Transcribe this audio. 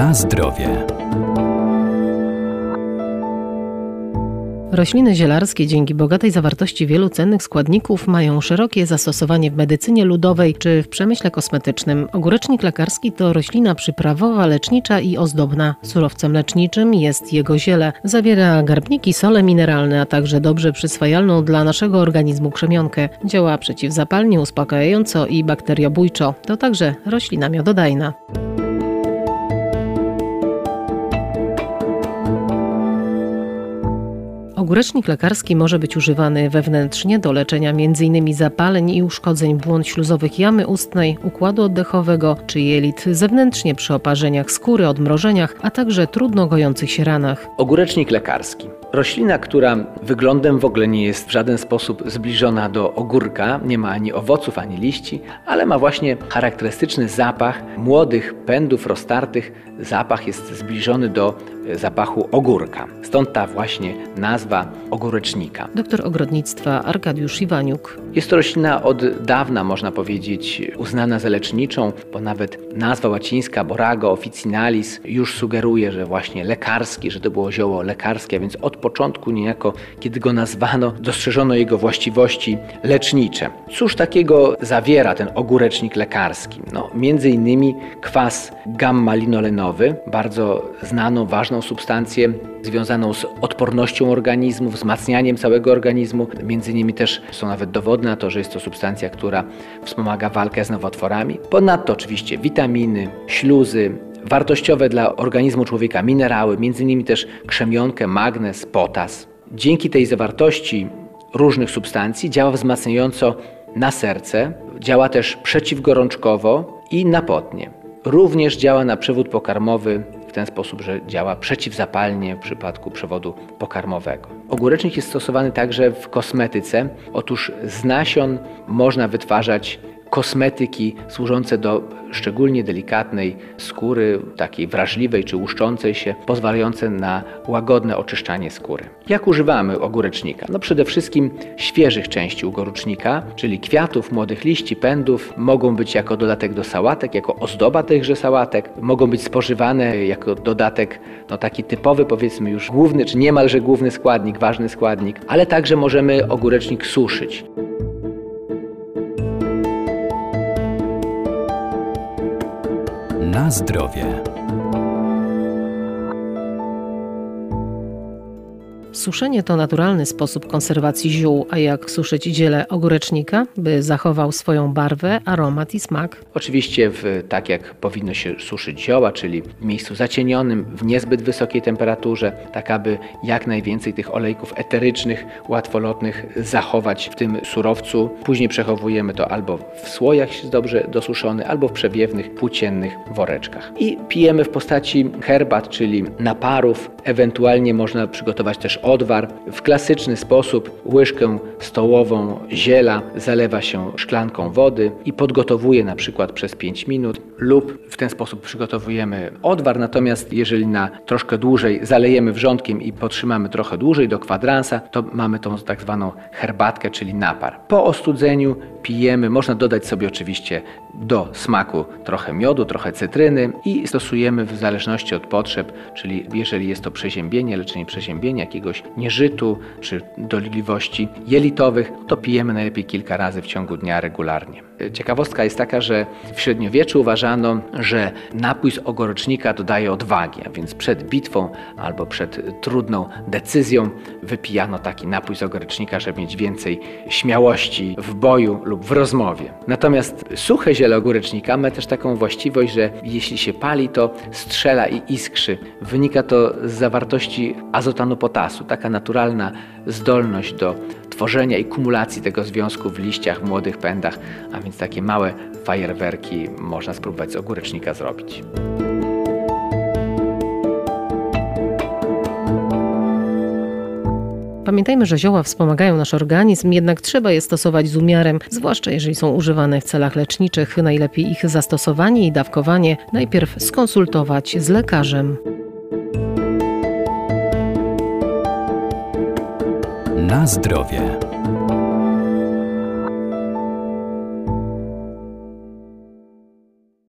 Na zdrowie. Rośliny zielarskie dzięki bogatej zawartości wielu cennych składników mają szerokie zastosowanie w medycynie ludowej czy w przemyśle kosmetycznym. Ogórecznik lekarski to roślina przyprawowa, lecznicza i ozdobna. Surowcem leczniczym jest jego ziele. Zawiera garbniki, sole mineralne, a także dobrze przyswajalną dla naszego organizmu krzemionkę. Działa przeciwzapalnie, uspokajająco i bakteriobójczo. To także roślina miododajna. Ogórecznik lekarski może być używany wewnętrznie do leczenia m.in. zapaleń i uszkodzeń błon śluzowych jamy ustnej, układu oddechowego czy jelit, zewnętrznie przy oparzeniach skóry, odmrożeniach, a także trudno gojących się ranach. Ogórecznik lekarski. Roślina, która wyglądem w ogóle nie jest w żaden sposób zbliżona do ogórka, nie ma ani owoców, ani liści, ale ma właśnie charakterystyczny zapach młodych pędów roztartych. Zapach jest zbliżony do zapachu ogórka. Stąd ta właśnie nazwa ogórecznika. Doktor ogrodnictwa Arkadiusz Iwaniuk. Jest to roślina od dawna, można powiedzieć, uznana za leczniczą, bo nawet nazwa łacińska Borago officinalis już sugeruje, że właśnie lekarski, że to było zioło lekarskie, a więc od początku niejako, kiedy go nazwano, dostrzeżono jego właściwości lecznicze. Cóż takiego zawiera ten ogórecznik lekarski? No, między innymi kwas gamma-linolenowy, bardzo znaną, ważną substancję związaną z odpornością organizmu, wzmacnianiem całego organizmu. Między innymi też są nawet dowody na to, że jest to substancja, która wspomaga walkę z nowotworami. Ponadto oczywiście witaminy, śluzy, wartościowe dla organizmu człowieka minerały, innymi też krzemionkę, magnez, potas. Dzięki tej zawartości różnych substancji działa wzmacniająco na serce, działa też przeciwgorączkowo i napotnie. Również działa na przewód pokarmowy w ten sposób, że działa przeciwzapalnie w przypadku przewodu pokarmowego. Ogórecznik jest stosowany także w kosmetyce. Otóż z nasion można wytwarzać kosmetyki służące do szczególnie delikatnej skóry, takiej wrażliwej czy łuszczącej się, pozwalające na łagodne oczyszczanie skóry. Jak używamy ogórecznika? No przede wszystkim świeżych części ogórecznika, czyli kwiatów, młodych liści, pędów, mogą być jako dodatek do sałatek, jako ozdoba tychże sałatek, mogą być spożywane jako dodatek, no taki typowy powiedzmy już główny, czy niemalże główny składnik, ważny składnik, ale także możemy ogórecznik suszyć. Na zdrowie. Suszenie to naturalny sposób konserwacji ziół, a jak suszyć ziele ogórecznika, by zachował swoją barwę, aromat i smak? Oczywiście w, tak jak powinno się suszyć zioła, czyli w miejscu zacienionym, w niezbyt wysokiej temperaturze, tak aby jak najwięcej tych olejków eterycznych, łatwolotnych zachować w tym surowcu. Później przechowujemy to albo w słojach dobrze dosuszony, albo w przewiewnych, płóciennych woreczkach. I pijemy w postaci herbat, czyli naparów. Ewentualnie można przygotować też odwar. W klasyczny sposób łyżkę stołową ziela zalewa się szklanką wody i podgotowuje na przykład przez 5 minut lub w ten sposób przygotowujemy odwar, natomiast jeżeli na troszkę dłużej zalejemy wrzątkiem i potrzymamy trochę dłużej do kwadransa, to mamy tą tak zwaną herbatkę, czyli napar. Po ostudzeniu pijemy, można dodać sobie oczywiście do smaku trochę miodu, trochę cytryny i stosujemy w zależności od potrzeb, czyli jeżeli jest to przeziębienie, leczenie przeziębienia, jakiegoś nieżytu czy dolegliwości jelitowych, to pijemy najlepiej kilka razy w ciągu dnia regularnie. Ciekawostka jest taka, że w średniowieczu uważano, że napój z ogorecznika dodaje odwagi, a więc przed bitwą albo przed trudną decyzją wypijano taki napój z ogorecznika, żeby mieć więcej śmiałości w boju lub w rozmowie. Natomiast suche ziele ogórecznika ma też taką właściwość, że jeśli się pali, to strzela i iskrzy. Wynika to z zawartości azotanu potasu, taka naturalna zdolność do tworzenia i kumulacji tego związku w liściach, młodych pędach, a więc takie małe fajerwerki można spróbować z ogórecznika zrobić. Pamiętajmy, że zioła wspomagają nasz organizm, jednak trzeba je stosować z umiarem, zwłaszcza jeżeli są używane w celach leczniczych. Najlepiej ich zastosowanie i dawkowanie najpierw skonsultować z lekarzem. Na zdrowie.